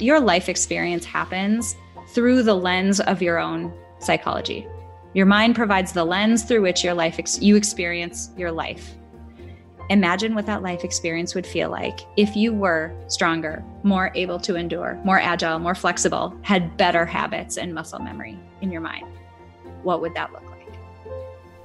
your life experience happens through the lens of your own psychology. Your mind provides the lens through which your life ex- you experience your life. Imagine what that life experience would feel like if you were stronger, more able to endure, more agile, more flexible, had better habits and muscle memory in your mind. What would that look like?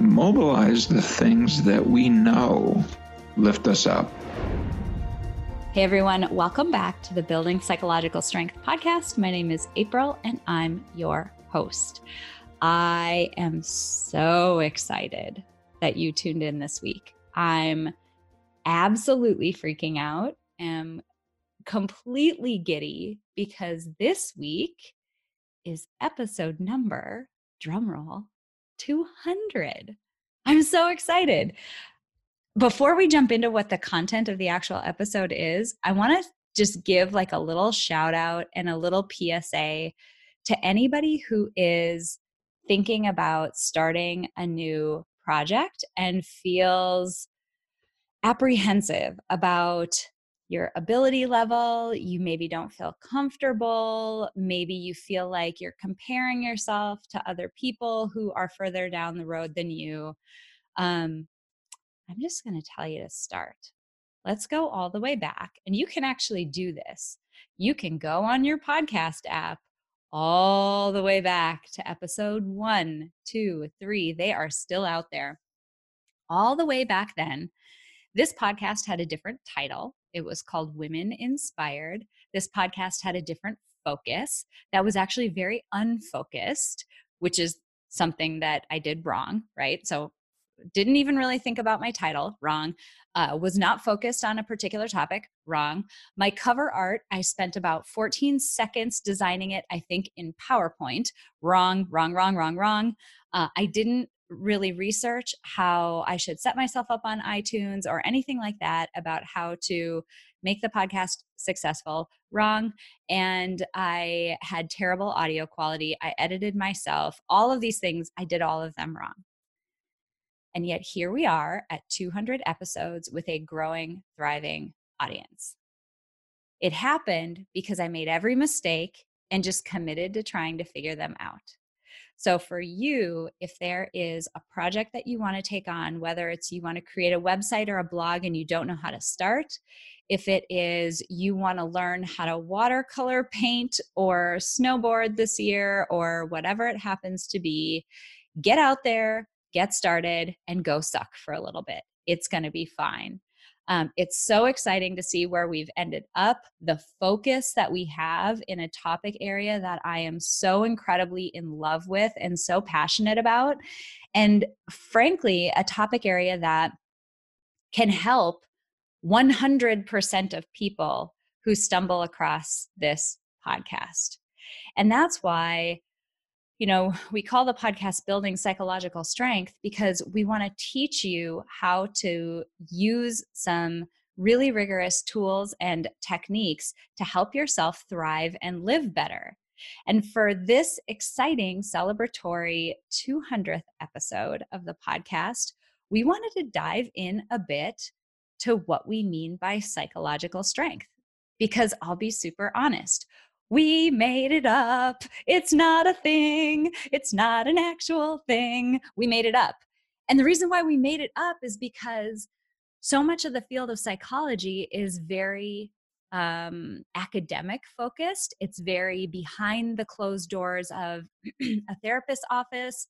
Mobilize the things that we know lift us up. Hey everyone, welcome back to the Building Psychological Strength podcast. My name is April and I'm your host. I am so excited that you tuned in this week. I'm absolutely freaking out, am completely giddy because this week is episode number, drumroll, 200. I'm so excited. Before we jump into what the content of the actual episode is, I want to just give like a little shout out and a little PSA to anybody who is thinking about starting a new project and feels apprehensive about your ability level. You maybe don't feel comfortable. Maybe you feel like you're comparing yourself to other people who are further down the road than you. Um, I'm just going to tell you to start. Let's go all the way back. And you can actually do this. You can go on your podcast app all the way back to episode one, two, three. They are still out there. All the way back then, this podcast had a different title. It was called Women Inspired. This podcast had a different focus that was actually very unfocused, which is something that I did wrong, right? So, didn't even really think about my title, wrong. Uh, was not focused on a particular topic, wrong. My cover art, I spent about 14 seconds designing it, I think, in PowerPoint, wrong, wrong, wrong, wrong, wrong. Uh, I didn't really research how I should set myself up on iTunes or anything like that about how to make the podcast successful. Wrong. And I had terrible audio quality. I edited myself. All of these things, I did all of them wrong. And yet here we are at 200 episodes with a growing, thriving audience. It happened because I made every mistake and just committed to trying to figure them out. So, for you, if there is a project that you want to take on, whether it's you want to create a website or a blog and you don't know how to start, if it is you want to learn how to watercolor paint or snowboard this year or whatever it happens to be, get out there, get started, and go suck for a little bit. It's going to be fine. Um, it's so exciting to see where we've ended up, the focus that we have in a topic area that I am so incredibly in love with and so passionate about. And frankly, a topic area that can help 100% of people who stumble across this podcast. And that's why you know, we call the podcast Building Psychological Strength because we want to teach you how to use some really rigorous tools and techniques to help yourself thrive and live better. And for this exciting celebratory 200th episode of the podcast, we wanted to dive in a bit to what we mean by psychological strength. Because I'll be super honest, we made it up. It's not a thing. It's not an actual thing. We made it up. And the reason why we made it up is because so much of the field of psychology is very um, academic focused. It's very behind the closed doors of a therapist's office.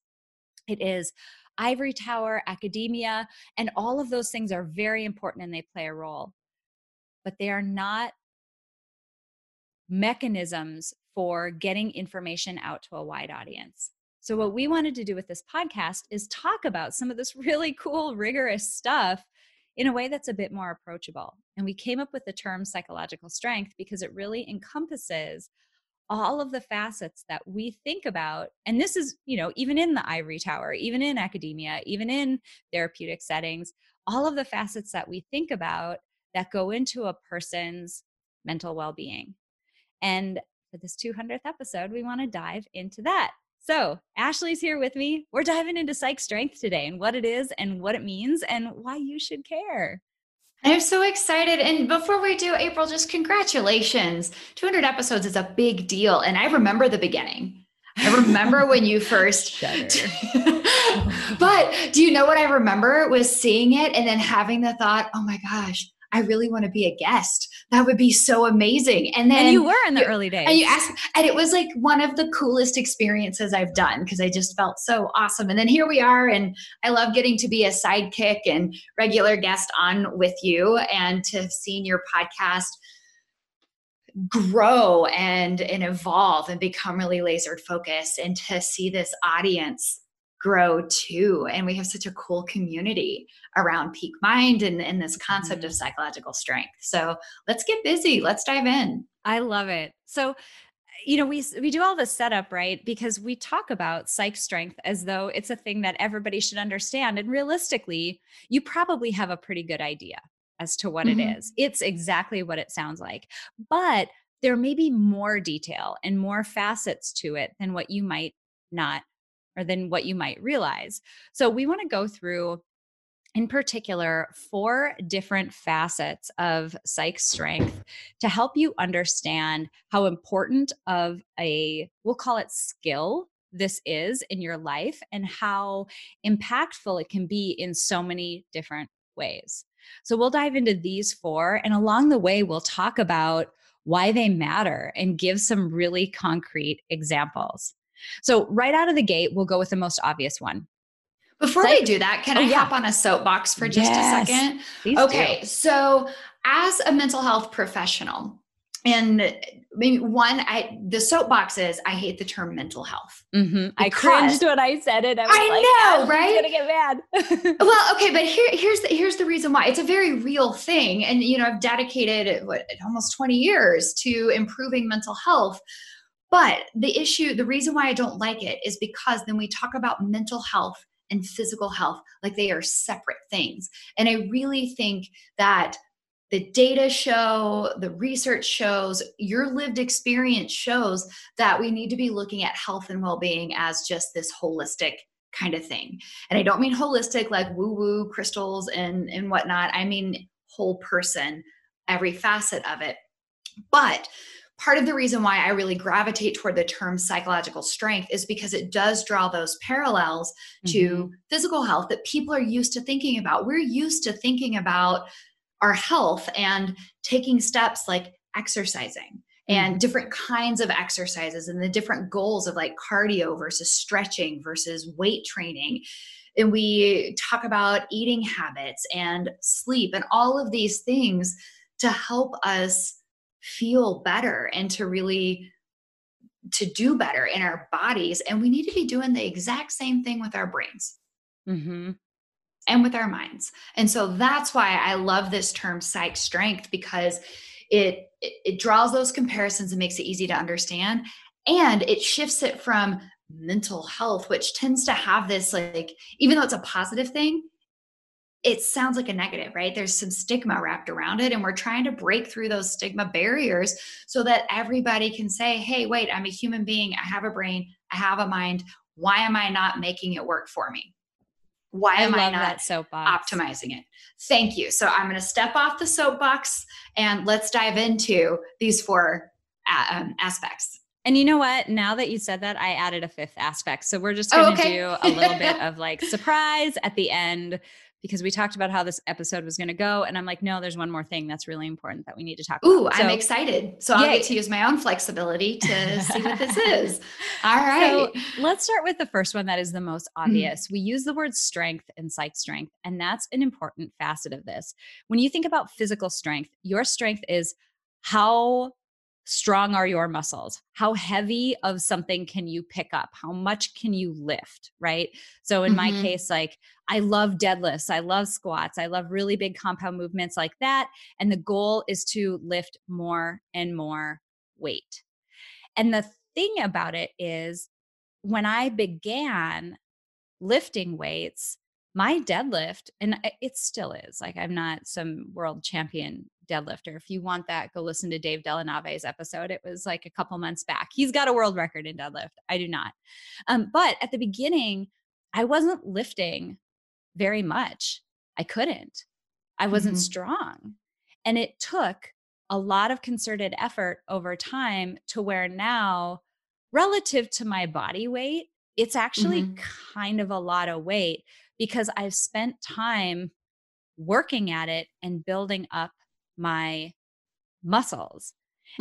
It is ivory tower, academia, and all of those things are very important and they play a role. But they are not mechanisms for getting information out to a wide audience. So, what we wanted to do with this podcast is talk about some of this really cool, rigorous stuff in a way that's a bit more approachable. And we came up with the term psychological strength because it really encompasses all of the facets that we think about and this is you know even in the ivory tower even in academia even in therapeutic settings all of the facets that we think about that go into a person's mental well-being and for this 200th episode we want to dive into that so ashley's here with me we're diving into psych strength today and what it is and what it means and why you should care I'm so excited. And before we do, April, just congratulations. 200 episodes is a big deal. And I remember the beginning. I remember when you first. but do you know what I remember was seeing it and then having the thought, oh my gosh, I really want to be a guest. That would be so amazing. And then and you were in the early days. And you asked, and it was like one of the coolest experiences I've done because I just felt so awesome. And then here we are, and I love getting to be a sidekick and regular guest on with you and to have seen your podcast grow and and evolve and become really laser focused and to see this audience grow too. And we have such a cool community around peak mind and, and this concept mm-hmm. of psychological strength. So let's get busy. Let's dive in. I love it. So you know we we do all this setup right because we talk about psych strength as though it's a thing that everybody should understand and realistically you probably have a pretty good idea as to what mm-hmm. it is it's exactly what it sounds like but there may be more detail and more facets to it than what you might not or than what you might realize. So we want to go through in particular four different facets of psych strength to help you understand how important of a we'll call it skill this is in your life and how impactful it can be in so many different ways. So we'll dive into these four and along the way we'll talk about why they matter and give some really concrete examples. So, right out of the gate, we'll go with the most obvious one. Before we do that, can oh, I yeah. hop on a soapbox for just yes, a second? Okay. Do. So, as a mental health professional, and maybe one, I the soapbox is I hate the term mental health. Mm-hmm. I cringed when I said it. I, I like, know, right? I'm gonna get mad. well, okay, but here, here's the here's the reason why. It's a very real thing, and you know, I've dedicated what almost 20 years to improving mental health. But the issue, the reason why I don't like it is because then we talk about mental health and physical health like they are separate things. And I really think that the data show, the research shows, your lived experience shows that we need to be looking at health and well being as just this holistic kind of thing. And I don't mean holistic like woo woo crystals and, and whatnot. I mean whole person, every facet of it. But part of the reason why I really gravitate toward the term psychological strength is because it does draw those parallels mm-hmm. to physical health that people are used to thinking about. We're used to thinking about our health and taking steps like exercising and mm-hmm. different kinds of exercises and the different goals of like cardio versus stretching versus weight training. And we talk about eating habits and sleep and all of these things to help us feel better and to really to do better in our bodies. And we need to be doing the exact same thing with our brains. Mm-hmm. and with our minds. And so that's why i love this term psych strength because it, it it draws those comparisons and makes it easy to understand. And it shifts it from mental health which tends to have this like even though it's a positive thing it sounds like a negative, right? There's some stigma wrapped around it. And we're trying to break through those stigma barriers so that everybody can say, hey, wait, I'm a human being. I have a brain. I have a mind. Why am I not making it work for me? Why am I, I not optimizing it? Thank you. So I'm going to step off the soapbox and let's dive into these four uh, um, aspects. And you know what? Now that you said that, I added a fifth aspect. So we're just going to oh, okay. do a little bit of like surprise at the end because we talked about how this episode was going to go. And I'm like, no, there's one more thing that's really important that we need to talk Ooh, about. I'm excited. So I'll get to use my own flexibility to see what this is. All right. So let's start with the first one that is the most Mm-hmm. obvious. We use the word strength and psych strength, and that's an important facet of this. When you think about physical strength, your strength is how strong are your muscles? How heavy of something can you pick up? How much can you lift? Right. So, in my Mhm. case, like I love deadlifts, I love squats, I love really big compound movements like that. And the goal is to lift more and more weight. And the thing about it is, when I began lifting weights, my deadlift, and it still is like I'm not some world champion deadlifter. If you want that, go listen to Dave Delanave's episode. It was like a couple months back. He's got a world record in deadlift. I do not. Um, but at the beginning, I wasn't lifting very much. I couldn't. I wasn't Mhm. strong. And it took a lot of concerted effort over time to where now, relative to my body weight, it's actually Mhm. kind of a lot of weight because I've spent time working at it and building up my muscles.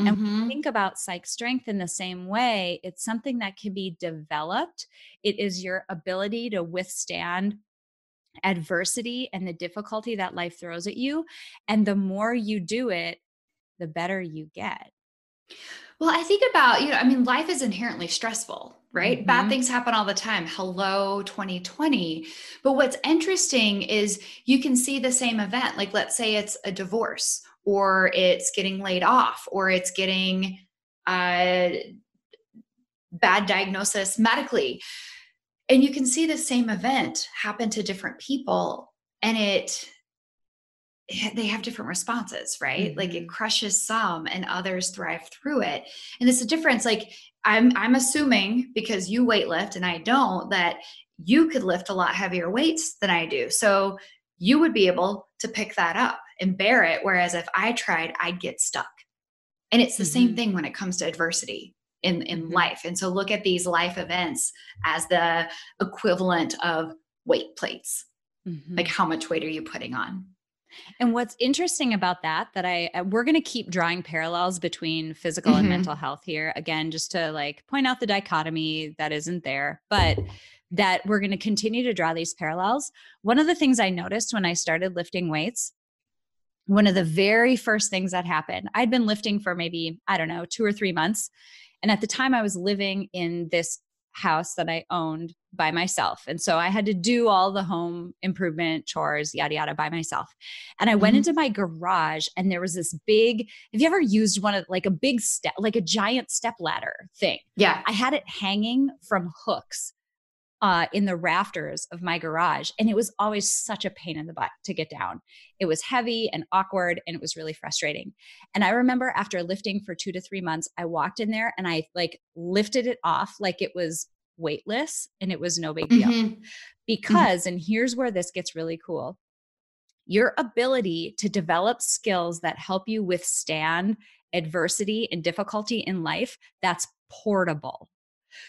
And Mhm. think about psych strength in the same way. It's something that can be developed. It is your ability to withstand adversity and the difficulty that life throws at you. And the more you do it, the better you get. Well, I think about, you know, I mean, life is inherently stressful, right? Bad Mhm. things happen all the time. Hello, 2020. But what's interesting is you can see the same event. Like, let's say it's a divorce, or it's getting laid off, or it's getting a bad diagnosis medically. And you can see the same event happen to different people, and it, they have different responses, right? Like it Mhm. crushes some and others thrive through it. And it's a difference. Like I'm I'm assuming because you weight lift and I don't, that you could lift a lot heavier weights than I do. So you would be able to pick that up and bear it. Whereas if I tried, I'd get stuck. And it's the same Mhm. thing when it comes to adversity in, in Mhm. life. And so look at these life events as the equivalent of weight plates. Mhm. Like how much weight are you putting on? And what's interesting about that, that I, uh, we're going to keep drawing parallels between physical and Mhm. mental health here. Again, just to like point out the dichotomy that isn't there, but that we're going to continue to draw these parallels. One of the things I noticed when I started lifting weights, one of the very first things that happened, I'd been lifting for maybe, I don't know, two or three months. And at the time, I was living in this house that I owned by myself. And so I had to do all the home improvement chores, yada, yada, by myself. And I went Mhm. into my garage and there was this big, have you ever used one of like a big step, like a giant step ladder thing? Yeah. I had it hanging from hooks uh, in the rafters of my garage. And it was always such a pain in the butt to get down. It was heavy and awkward and it was really frustrating. And I remember after lifting for two to three months, I walked in there and I like lifted it off like it was weightless and it was no big deal. Mhm. Because, and here's where this gets really cool your ability to develop skills that help you withstand adversity and difficulty in life, that's portable.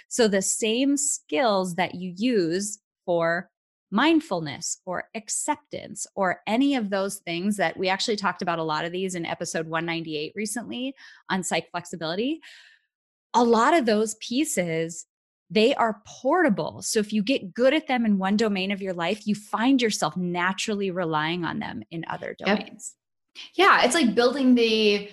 So the same skills that you use for mindfulness or acceptance or any of those things that we actually talked about a lot of these in episode 198 recently on psych flexibility. A lot of those pieces they are portable. So if you get good at them in one domain of your life, you find yourself naturally relying on them in other Yep. domains. Yeah, it's like building the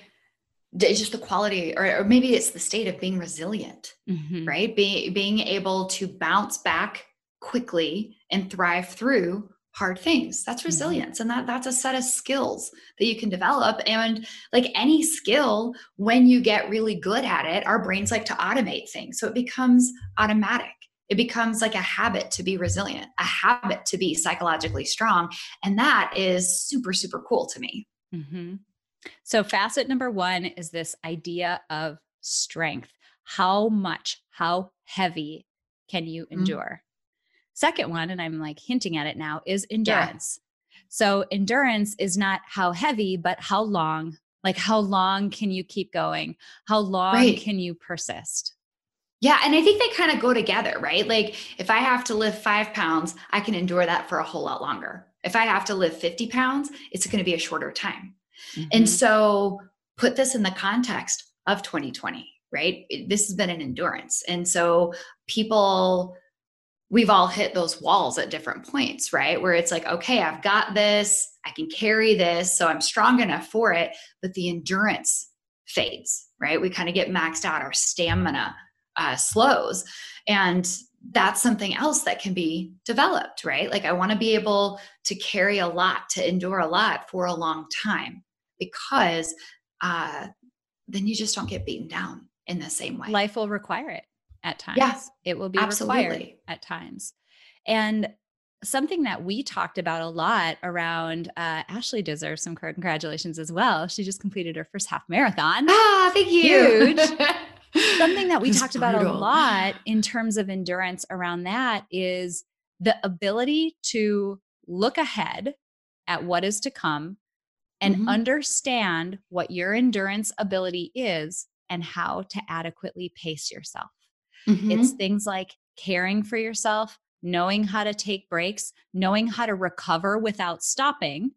it's just the quality or, or maybe it's the state of being resilient, Mhm. right? Being being able to bounce back quickly and thrive through hard things. That's resilience and that that's a set of skills that you can develop and like any skill when you get really good at it, our brains like to automate things. So it becomes automatic. It becomes like a habit to be resilient, a habit to be psychologically strong, and that is super super cool to me. hmm So, facet number one is this idea of strength. How much, how heavy can you Mhm. endure? Second one, and I'm like hinting at it now, is endurance. So, endurance is not how heavy, but how long. Like, how long can you keep going? How long Right. can you persist? Yeah, and I think they kind of go together, right? Like if I have to lift five pounds, I can endure that for a whole lot longer. If I have to lift 50 pounds, it's going to be a shorter time. Mhm. And so put this in the context of 2020, right? This has been an endurance. And so people, we've all hit those walls at different points, right? Where it's like, okay, I've got this, I can carry this, so I'm strong enough for it, but the endurance fades, right? We kind of get maxed out, our stamina uh, slows. And that's something else that can be developed, right? Like, I want to be able to carry a lot, to endure a lot for a long time because uh, then you just don't get beaten down in the same way. life will require it at times. Yeah, it will be required at times. And something that we talked about a lot around uh, Ashley deserves some congratulations as well. She just completed her first half marathon. Ah, thank you. Huge. Something that we talked about a lot in terms of endurance around that is the ability to look ahead at what is to come and Mhm. understand what your endurance ability is and how to adequately pace yourself. Mhm. It's things like caring for yourself, knowing how to take breaks, knowing how to recover without stopping.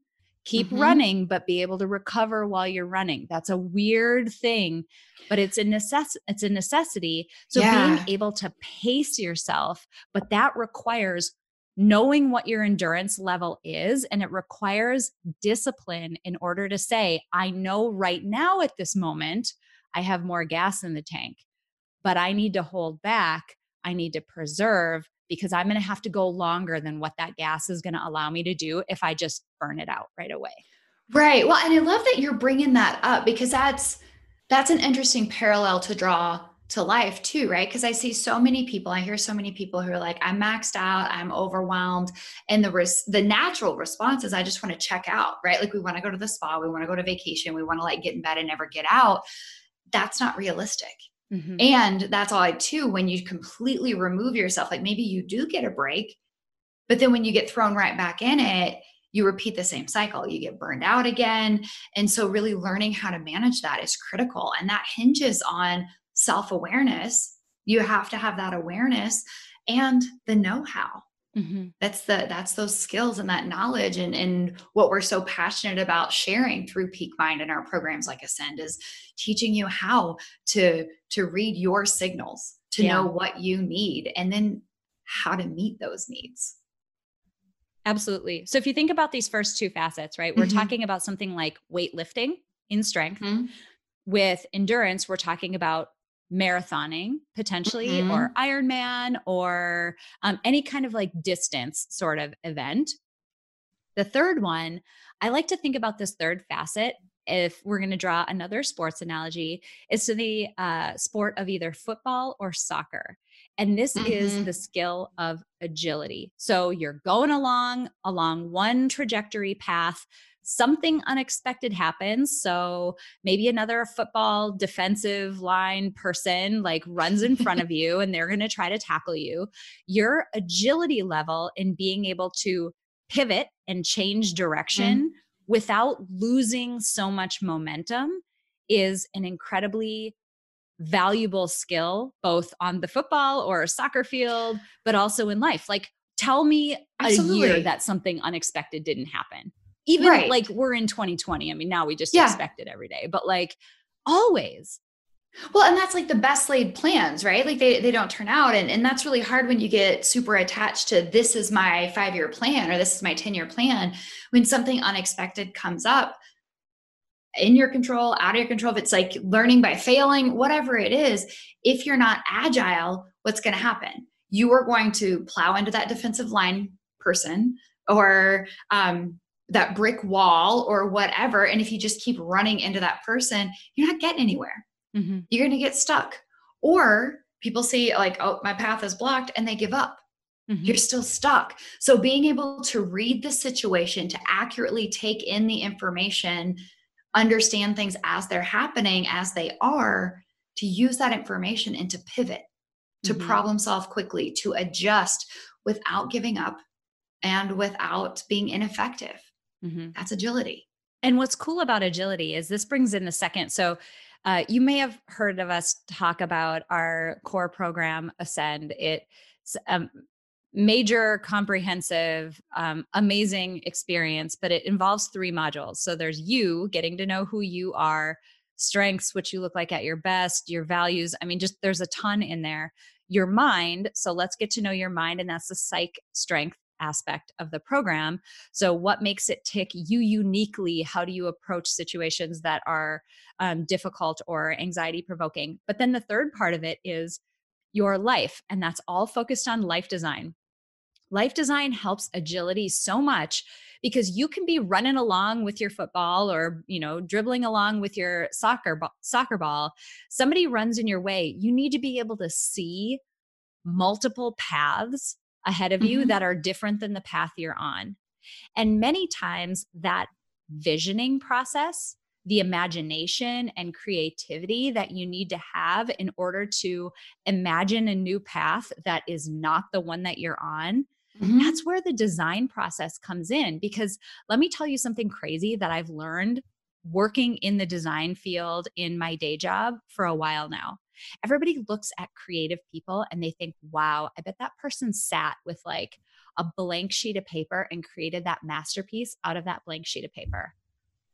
Keep Mhm. running, but be able to recover while you're running. That's a weird thing, but it's a necess- it's a necessity. So Yeah. being able to pace yourself, but that requires knowing what your endurance level is and it requires discipline in order to say, I know right now at this moment I have more gas in the tank but I need to hold back. I need to preserve because I'm going to have to go longer than what that gas is going to allow me to do if I just burn it out right away. Right. Well, and I love that you're bringing that up because that's that's an interesting parallel to draw to life too, right? Because I see so many people, I hear so many people who are like, "I'm maxed out, I'm overwhelmed," and the res- the natural response is, "I just want to check out," right? Like we want to go to the spa, we want to go to vacation, we want to like get in bed and never get out. That's not realistic. Mm-hmm. And that's odd too when you completely remove yourself. Like maybe you do get a break, but then when you get thrown right back in it, you repeat the same cycle. You get burned out again. And so, really learning how to manage that is critical. And that hinges on self awareness. You have to have that awareness and the know how Mhm. that's the that's those skills and that knowledge and and what we're so passionate about sharing through peak mind and our programs like ascend is teaching you how to to read your signals to Yeah. know what you need and then how to meet those needs Absolutely. So if you think about these first two facets, right, we're Mhm. talking about something like weightlifting in strength. Mhm. With endurance, we're talking about marathoning potentially or Ironman or um, any kind of like distance sort of event. The third one, I like to think about this third facet. If we're going to draw another sports analogy, is to the uh, sport of either football or soccer. And this is Mhm. the skill of agility. So you're going along along one trajectory path. Something unexpected happens. So maybe another football defensive line person like runs in front of you and they're going to try to tackle you. Your agility level in being able to pivot and change mm-hmm. direction without losing so much momentum is an incredibly valuable skill both on the football or soccer field but also in life like tell me a year that something unexpected didn't happen even Right. like we're in 2020 i mean now we just Yeah. expect it every day but like always Well, and that's like the best laid plans, right? Like they, they don't turn out. And, and that's really hard when you get super attached to this is my five year plan or this is my 10 year plan. When something unexpected comes up in your control, out of your control, if it's like learning by failing, whatever it is, if you're not agile, what's going to happen? You are going to plow into that defensive line person or um, that brick wall or whatever. And if you just keep running into that person, you're not getting anywhere Mhm. you're going to get stuck. Or people see, like, oh, my path is blocked and they give up. Mhm. You're still stuck. So, being able to read the situation, to accurately take in the information, understand things as they're happening, as they are, to use that information and to pivot, to Mhm. problem solve quickly, to adjust without giving up and without being ineffective. Mhm. That's agility. And what's cool about agility is this brings in the second. So, uh, you may have heard of us talk about our core program, Ascend. It's um, major, comprehensive, um, amazing experience, but it involves three modules. So there's you getting to know who you are, strengths, what you look like at your best, your values. I mean, just there's a ton in there. Your mind. So let's get to know your mind. And that's the psych strength aspect of the program. So, what makes it tick you uniquely? How do you approach situations that are um, difficult or anxiety provoking? But then the third part of it is your life, and that's all focused on life design. Life design helps agility so much because you can be running along with your football or, you know, dribbling along with your soccer soccer ball. Somebody runs in your way. You need to be able to see multiple paths ahead of you mm-hmm. that are different than the path you're on. And many times that visioning process the imagination and creativity that you need to have in order to imagine a new path that is not the one that you're on Mm-hmm. That's where the design process comes in. Because let me tell you something crazy that I've learned working in the design field in my day job for a while now. Everybody looks at creative people and they think, wow, I bet that person sat with like a blank sheet of paper and created that masterpiece out of that blank sheet of paper.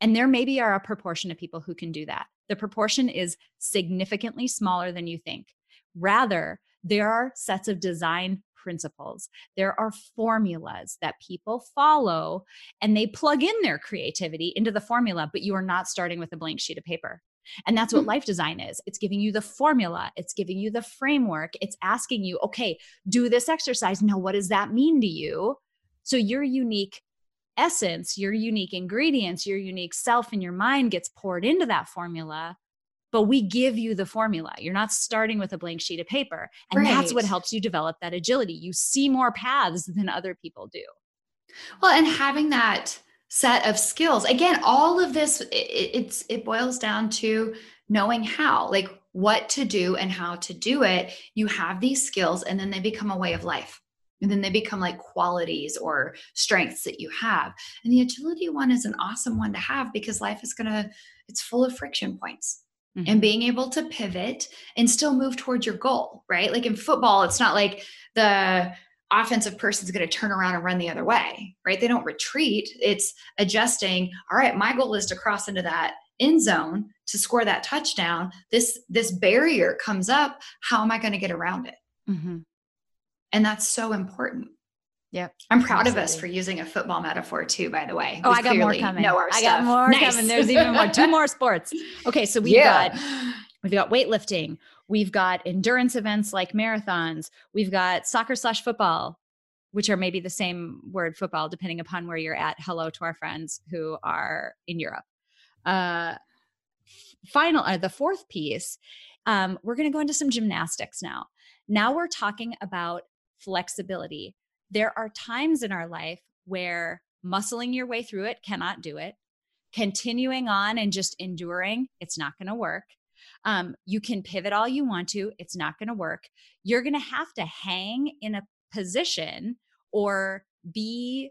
And there maybe are a proportion of people who can do that. The proportion is significantly smaller than you think. Rather, there are sets of design principles. There are formulas that people follow and they plug in their creativity into the formula, but you are not starting with a blank sheet of paper. And that's what mm. life design is. It's giving you the formula, it's giving you the framework, it's asking you, okay, do this exercise. Now, what does that mean to you? So, your unique essence, your unique ingredients, your unique self and your mind gets poured into that formula but we give you the formula. You're not starting with a blank sheet of paper. And right. that's what helps you develop that agility. You see more paths than other people do. Well, and having that set of skills, again, all of this, it, it's, it boils down to knowing how, like what to do and how to do it. You have these skills and then they become a way of life. And then they become like qualities or strengths that you have. And the agility one is an awesome one to have because life is going to, it's full of friction points mm-hmm. and being able to pivot and still move towards your goal, right? Like in football, it's not like the offensive person's going to turn around and run the other way, right? They don't retreat. It's adjusting. All right, my goal is to cross into that end zone to score that touchdown. This this barrier comes up. How am I going to get around it? Mm-hmm. And that's so important. Yep. I'm proud Absolutely. of us for using a football metaphor too, by the way. Oh, I got more coming. I stuff. got more nice. coming. There's even more, two more sports. Okay. So we've yeah. got, we've got weightlifting. We've got endurance events like marathons. We've got soccer slash football, which are maybe the same word football, depending upon where you're at. Hello to our friends who are in Europe. Uh, final, uh, the fourth piece, um, we're going to go into some gymnastics now. Now we're talking about flexibility there are times in our life where muscling your way through it cannot do it. Continuing on and just enduring, it's not going to work. Um, you can pivot all you want to, it's not going to work. You're going to have to hang in a position or be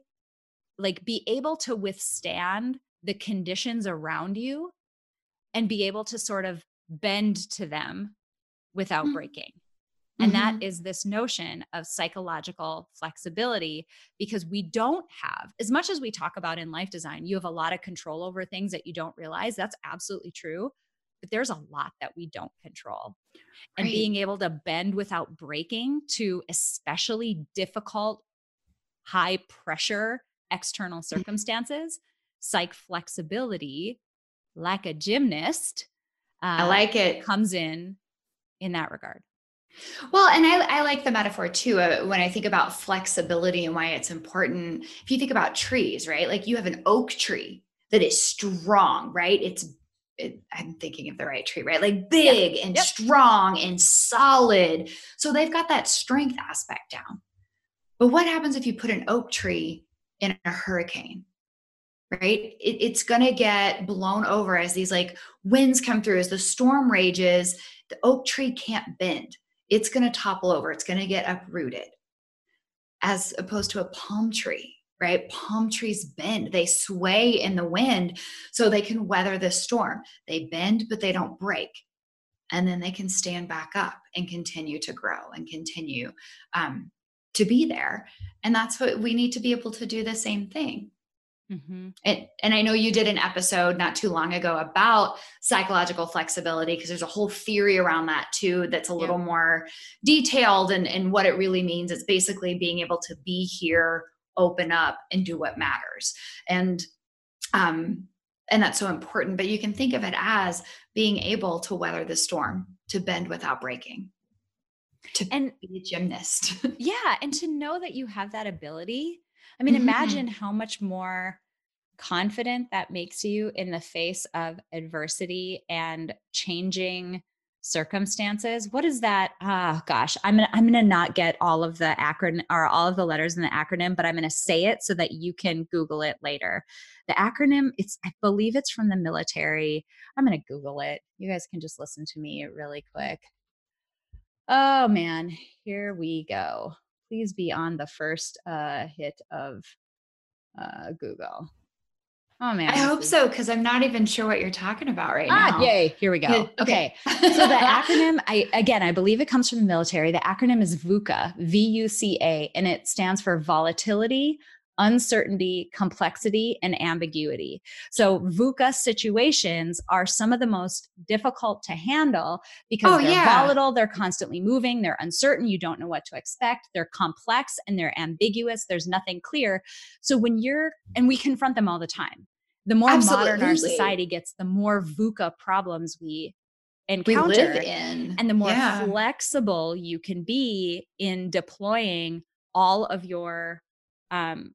like be able to withstand the conditions around you and be able to sort of bend to them without mm-hmm. breaking. And mm-hmm. that is this notion of psychological flexibility because we don't have, as much as we talk about in life design, you have a lot of control over things that you don't realize. That's absolutely true. But there's a lot that we don't control. Right. And being able to bend without breaking to especially difficult, high pressure external mm-hmm. circumstances, psych flexibility, like a gymnast, uh, I like it, comes in in that regard. Well, and I, I like the metaphor too uh, when I think about flexibility and why it's important. If you think about trees, right? Like you have an oak tree that is strong, right? It's it, I'm thinking of the right tree, right? Like big and yep. strong and solid. So they've got that strength aspect down. But what happens if you put an oak tree in a hurricane? Right? It, it's going to get blown over as these like winds come through, as the storm rages. The oak tree can't bend it's going to topple over, it's going to get uprooted, as opposed to a palm tree, right? Palm trees bend, they sway in the wind so they can weather the storm. They bend, but they don't break. And then they can stand back up and continue to grow and continue um, to be there. And that's what we need to be able to do the same thing. Mm-hmm. And, and I know you did an episode not too long ago about psychological flexibility because there's a whole theory around that too that's a yeah. little more detailed and, and what it really means. It's basically being able to be here, open up, and do what matters. And um, and that's so important. But you can think of it as being able to weather the storm, to bend without breaking, to and, be a gymnast. yeah, and to know that you have that ability I mean, mm-hmm. imagine how much more confident that makes you in the face of adversity and changing circumstances. What is that? Oh gosh i'm gonna i'm gonna not get all of the acronym or all of the letters in the acronym but i'm gonna say it so that you can google it later. The acronym it's i believe it's from the military. I'm gonna google it. You guys can just listen to me really quick. Oh man here we go. Please be on the first uh, hit of uh, Google. Oh man. I hope so because I'm not even sure what you're talking about right ah, now. Yay. Here we go. Okay. so the acronym, I again, I believe it comes from the military. The acronym is VUCA, V U C A, and it stands for volatility, uncertainty, complexity, and ambiguity. So VUCA situations are some of the most difficult to handle because oh, they're yeah. volatile, they're constantly moving, they're uncertain, you don't know what to expect, they're complex and they're ambiguous, there's nothing clear. So when you're, and we confront them all the time. The more Absolutely. modern our society gets, the more VUCA problems we encounter we in. and the more yeah. flexible you can be in deploying all of your um,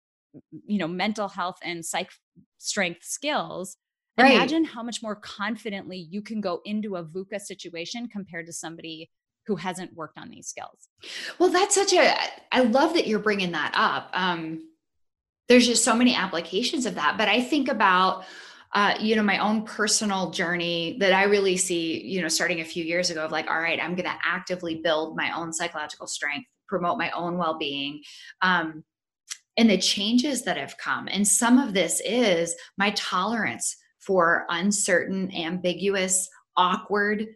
you know mental health and psych strength skills right. imagine how much more confidently you can go into a VUCA situation compared to somebody who hasn't worked on these skills. Well, that's such a, I love that you're bringing that up. Um, there's just so many applications of that. But I think about, uh, you know, my own personal journey that I really see, you know, starting a few years ago of like, all right, I'm going to actively build my own psychological strength, promote my own well being. Um, and the changes that have come. And some of this is my tolerance for uncertain, ambiguous, awkward,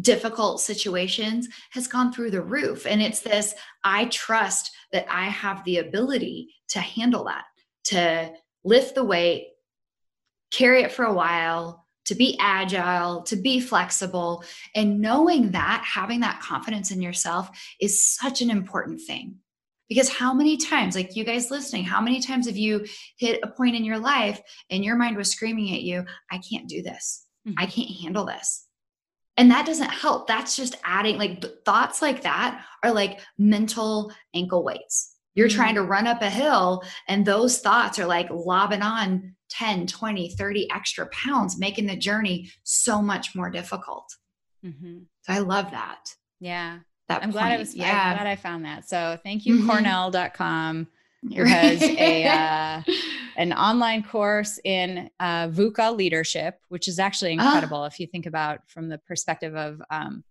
difficult situations has gone through the roof. And it's this I trust that I have the ability to handle that, to lift the weight, carry it for a while, to be agile, to be flexible. And knowing that, having that confidence in yourself is such an important thing. Because how many times, like you guys listening, how many times have you hit a point in your life and your mind was screaming at you, I can't do this. Mm-hmm. I can't handle this. And that doesn't help. That's just adding, like thoughts like that are like mental ankle weights. You're mm-hmm. trying to run up a hill, and those thoughts are like lobbing on 10, 20, 30 extra pounds, making the journey so much more difficult. Mm-hmm. So I love that. Yeah that I'm point. glad I was yeah. I'm glad I found that. So thank you, mm-hmm. Cornell.com who has a uh, an online course in uh, VUCA leadership, which is actually ah. incredible if you think about from the perspective of um,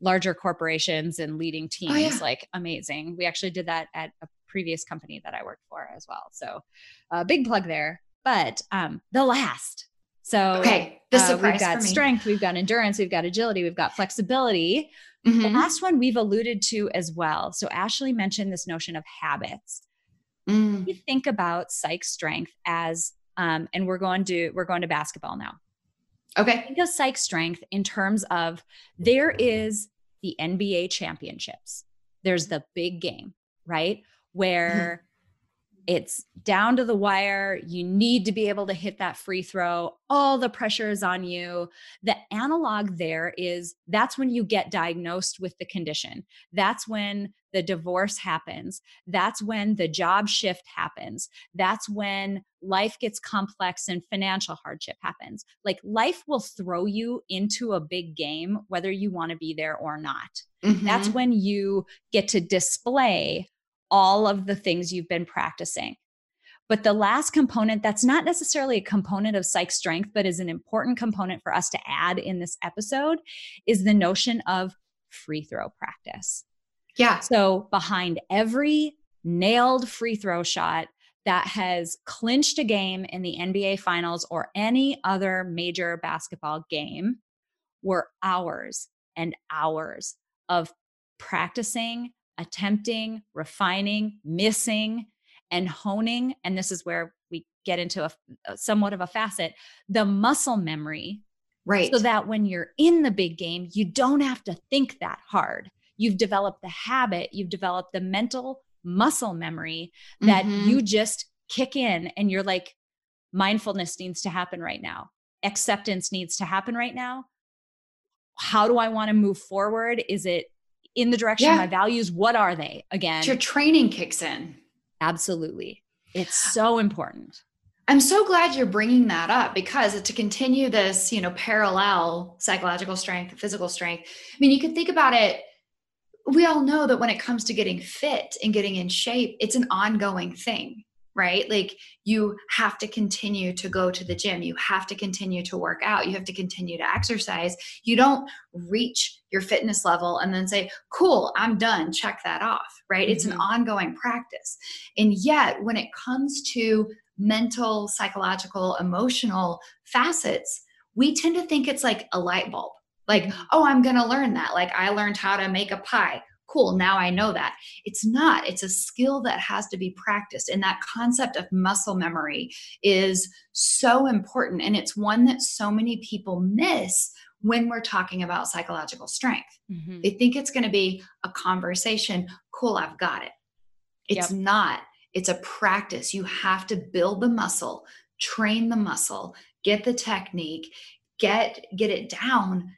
larger corporations and leading teams. Oh, yeah. Like amazing. We actually did that at a previous company that I worked for as well. So uh, big plug there. But um, the last. So okay, the uh, we've got strength, we've got endurance, we've got agility, we've got flexibility. Mm-hmm. The last one we've alluded to as well. So Ashley mentioned this notion of habits. Mm. We think about psych strength as, um, and we're going to we're going to basketball now. Okay. Think of psych strength in terms of there is the NBA championships. There's the big game, right? Where it's down to the wire. You need to be able to hit that free throw. All the pressure is on you. The analog there is that's when you get diagnosed with the condition. That's when the divorce happens. That's when the job shift happens. That's when life gets complex and financial hardship happens. Like life will throw you into a big game, whether you want to be there or not. Mm-hmm. That's when you get to display all of the things you've been practicing. But the last component, that's not necessarily a component of psych strength, but is an important component for us to add in this episode, is the notion of free throw practice. Yeah. So behind every nailed free throw shot that has clinched a game in the NBA finals or any other major basketball game were hours and hours of practicing attempting, refining, missing, and honing. And this is where we get into a, a somewhat of a facet the muscle memory. Right. So that when you're in the big game, you don't have to think that hard. You've developed the habit, you've developed the mental muscle memory that Mhm. you just kick in and you're like, mindfulness needs to happen right now, acceptance needs to happen right now. How do I want to move forward? Is it in the direction of my values? What are they again? your training kicks in. Absolutely. It's so important. I'm so glad you're bringing that up because to continue this, you know, parallel psychological strength, physical strength. I mean, you can think about it. We all know that when it comes to getting fit and getting in shape, it's an ongoing thing, right? Like you have to continue to go to the gym, you have to continue to work out, you have to continue to exercise. You don't reach your fitness level and then say, "Cool, I'm done, check that off." Right? It's an Mhm. ongoing practice. And yet, when it comes to mental, psychological, emotional facets, we tend to think it's like a light bulb. Like, Mhm. oh, I'm going to learn that. Like, I learned how to make a pie. Cool, now I know that. It's not, it's a skill that has to be practiced. And that concept of muscle memory is so important. And it's one that so many people miss when we're talking about psychological strength. Mhm. They think it's going to be a conversation. Cool, I've got it. It's Yep. not. It's a practice. You have to build the muscle, train the muscle, get the technique, get get it down,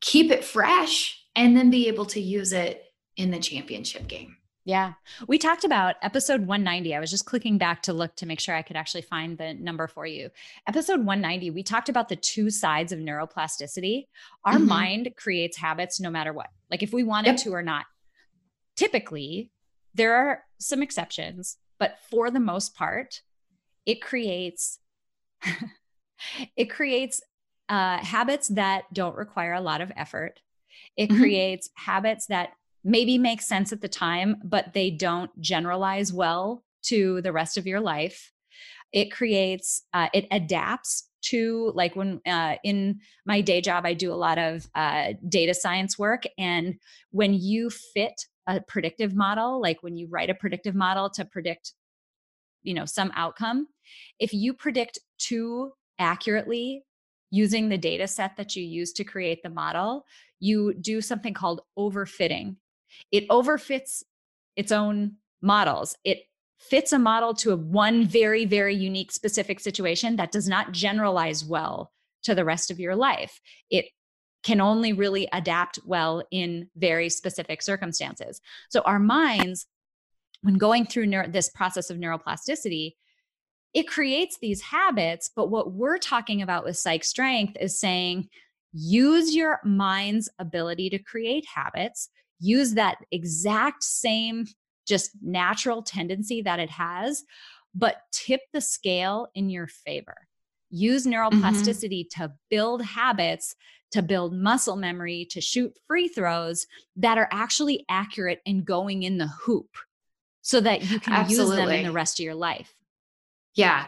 keep it fresh, and then be able to use it in the championship game. Yeah. We talked about episode 190. I was just clicking back to look to make sure I could actually find the number for you. Episode 190, we talked about the two sides of neuroplasticity. Our Mhm. mind creates habits no matter what, like if we want Yep. it to or not. Typically, there are some exceptions, but for the most part, it creates it creates uh, habits that don't require a lot of effort. It Mhm. creates habits that maybe make sense at the time, but they don't generalize well to the rest of your life. It creates, uh, it adapts to like when uh, in my day job, I do a lot of uh, data science work. And when you fit a predictive model, like when you write a predictive model to predict, you know, some outcome, if you predict too accurately using the data set that you use to create the model, you do something called overfitting. It overfits its own models. It fits a model to a one very, very unique specific situation that does not generalize well to the rest of your life. It can only really adapt well in very specific circumstances. So our minds, when going through neuro- this process of neuroplasticity, it creates these habits. But what we're talking about with psych strength is saying use your mind's ability to create habits, use that exact same just natural tendency that it has, but tip the scale in your favor. Use mm-hmm. neuroplasticity to build habits, to build muscle memory, to shoot free throws that are actually accurate and going in the hoop so that you can use them in the rest of your life. Yeah.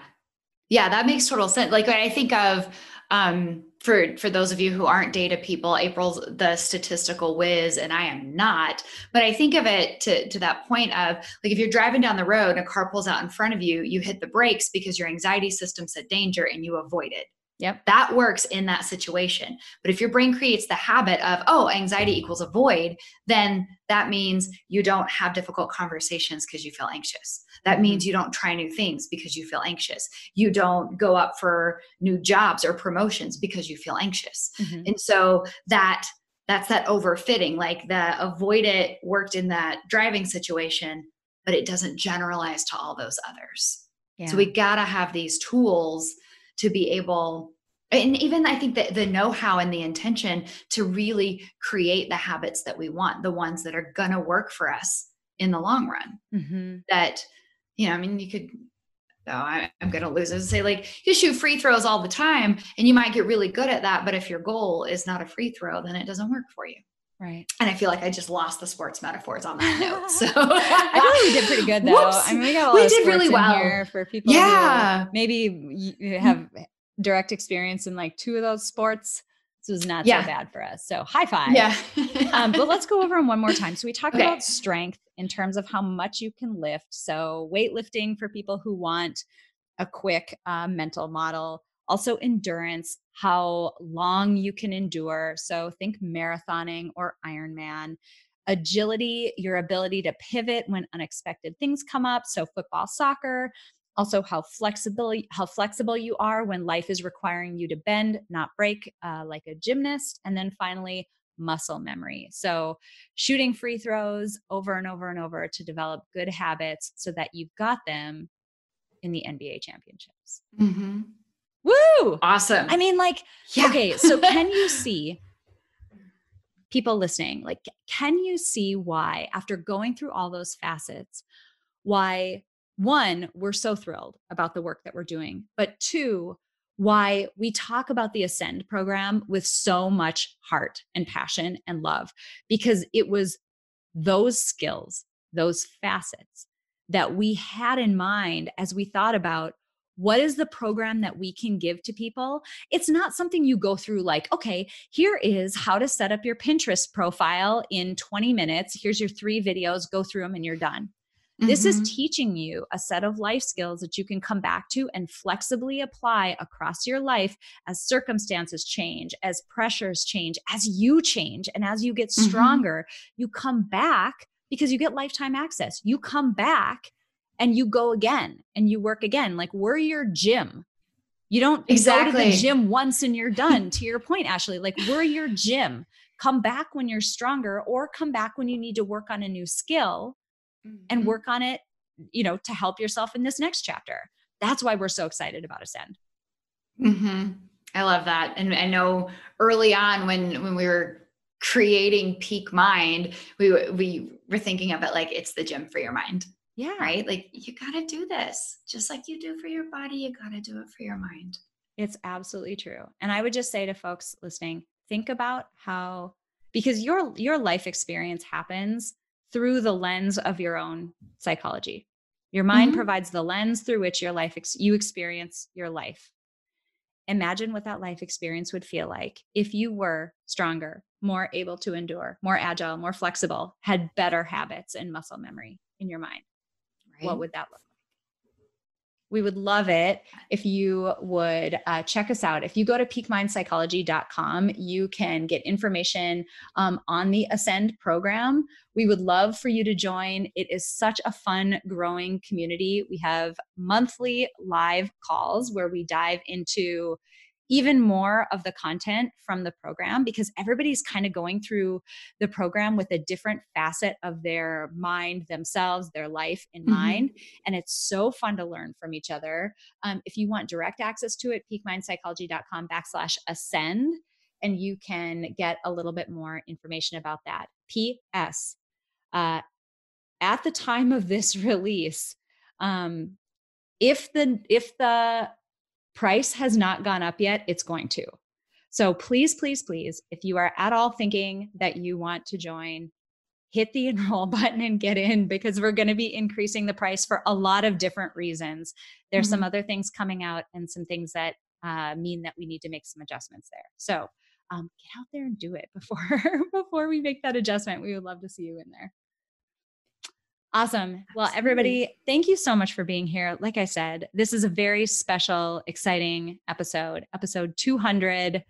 Yeah, that makes total sense. Like I think of um for for those of you who aren't data people, April's the statistical whiz and I am not, but I think of it to to that point of like if you're driving down the road and a car pulls out in front of you, you hit the brakes because your anxiety system said danger and you avoid it. Yep. That works in that situation. But if your brain creates the habit of, oh, anxiety equals avoid, then that means you don't have difficult conversations because you feel anxious. That means you don't try new things because you feel anxious. You don't go up for new jobs or promotions because you feel anxious. Mhm. And so that that's that overfitting. Like the avoid it worked in that driving situation, but it doesn't generalize to all those others. Yeah. So we gotta have these tools to be able, and even I think that the know-how and the intention to really create the habits that we want, the ones that are gonna work for us in the long run. Mhm. That, you know, I mean, you could. Oh, I, I'm gonna lose it. Say like you shoot free throws all the time, and you might get really good at that. But if your goal is not a free throw, then it doesn't work for you. Right. And I feel like I just lost the sports metaphors on that note. So I feel like we did pretty good though. Whoops. I mean, we got a lot We of did really well. here for people Yeah. who maybe you have direct experience in like two of those sports. This was not Yeah. so bad for us. So high five. Yeah. um, but let's go over them one more time. So we talked Okay. about strength in terms of how much you can lift. So weightlifting for people who want a quick uh, mental model. Also endurance, how long you can endure. So think marathoning or Ironman. Agility, your ability to pivot when unexpected things come up. So football, soccer. Also, how flexible how flexible you are when life is requiring you to bend, not break, uh, like a gymnast. And then finally, muscle memory. So, shooting free throws over and over and over to develop good habits so that you've got them in the NBA championships. hmm Woo! Awesome. I mean, like, Yeah. okay, so can you see people listening? Like, can you see why, after going through all those facets, why one, we're so thrilled about the work that we're doing, but two, why we talk about the Ascend program with so much heart and passion and love, because it was those skills, those facets that we had in mind as we thought about what is the program that we can give to people it's not something you go through like okay here is how to set up your pinterest profile in 20 minutes here's your three videos go through them and you're done this is Mhm. teaching you a set of life skills that you can come back to and flexibly apply across your life as circumstances change, as pressures change, as you change, and as you get Mhm. stronger. You come back because you get lifetime access. You come back and you go again and you work again. Like we're your gym. You don't go to Exactly. the gym once and you're done. to your point, Ashley, like we're your gym. Come back when you're stronger or come back when you need to work on a new skill and Mhm. work on it, you know, to help yourself in this next chapter. That's why we're so excited about Ascend. hmm I love that. And I know early on when when we were creating Peak Mind, we we were thinking of it like it's the gym for your mind, Yeah. right? Like you got to do this just like you do for your body. You got to do it for your mind. It's absolutely true. And I would just say to folks listening, think about how because your your life experience happens through the lens of your own psychology. Your mind Mhm. provides the lens through which your life ex- you experience your life. Imagine what that life experience would feel like if you were stronger, more able to endure, more agile, more flexible, had better habits and muscle memory in your mind. Right? what would that look like? We would love it if you would uh, check us out. If you go to peakmindpsychology.com, you can get information um, on the Ascend program. We would love for you to join. It is such a fun, growing community. We have monthly live calls where we dive into even more of the content from the program because everybody's kind of going through the program with a different facet of their mind, themselves, their life in Mhm. mind. And it's so fun to learn from each other. Um, if you want direct access to it, peakmindpsychology.com backslash ascend, and you can get a little bit more information about that. P.S. Uh, at the time of this release, um, if the if the price has not gone up yet, it's going to. So please, please, please, if you are at all thinking that you want to join, hit the enroll button and get in because we're going to be increasing the price for a lot of different reasons. There's some Mhm. other things coming out and some things that uh, mean that we need to make some adjustments there. So um, get out there and do it before before we make that adjustment. We would love to see you in there. Awesome. Well, Absolutely. everybody, thank you so much for being here. Like I said, this is a very special, exciting episode, episode 200.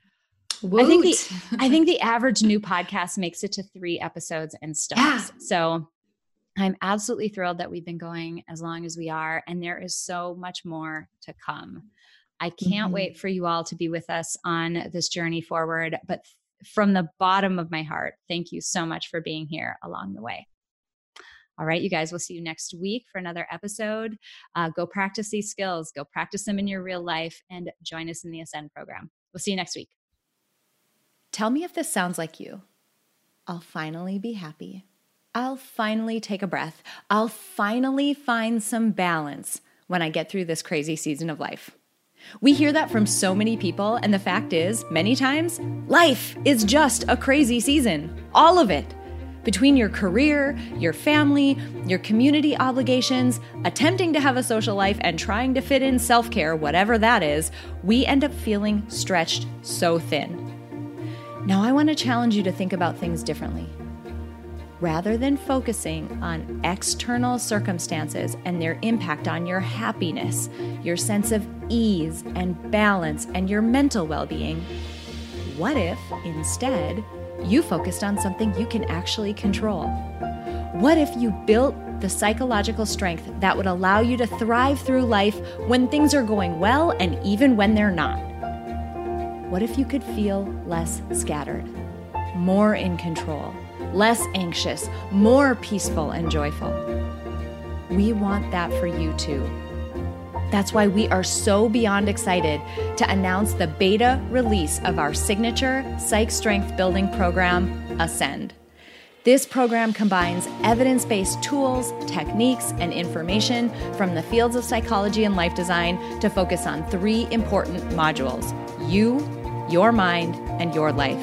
I think the- I think the average new podcast makes it to three episodes and stops. Yeah. So I'm absolutely thrilled that we've been going as long as we are, and there is so much more to come. I can't Mhm. wait for you all to be with us on this journey forward. But from the bottom of my heart, thank you so much for being here along the way. All right, you guys, we'll see you next week for another episode. Uh, go practice these skills, go practice them in your real life, and join us in the Ascend program. We'll see you next week. Tell me if this sounds like you. I'll finally be happy. I'll finally take a breath. I'll finally find some balance when I get through this crazy season of life. We hear that from so many people, and the fact is, many times, life is just a crazy season. All of it. Between your career, your family, your community obligations, attempting to have a social life, and trying to fit in self care, whatever that is, we end up feeling stretched so thin. Now, I want to challenge you to think about things differently. Rather than focusing on external circumstances and their impact on your happiness, your sense of ease and balance, and your mental well being, what if instead you focused on something you can actually control? What if you built the psychological strength that would allow you to thrive through life when things are going well and even when they're not? What if you could feel less scattered, more in control, less anxious, more peaceful and joyful? We want that for you too. That's why we are so beyond excited to announce the beta release of our signature Psych Strength Building program, Ascend. This program combines evidence based tools, techniques, and information from the fields of psychology and life design to focus on three important modules you, your mind, and your life.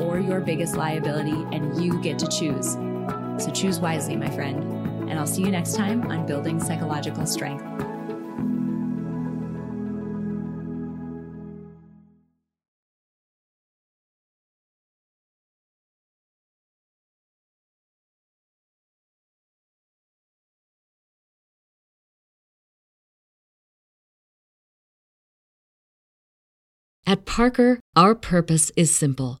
or your biggest liability, and you get to choose. So choose wisely, my friend. And I'll see you next time on Building Psychological Strength. At Parker, our purpose is simple.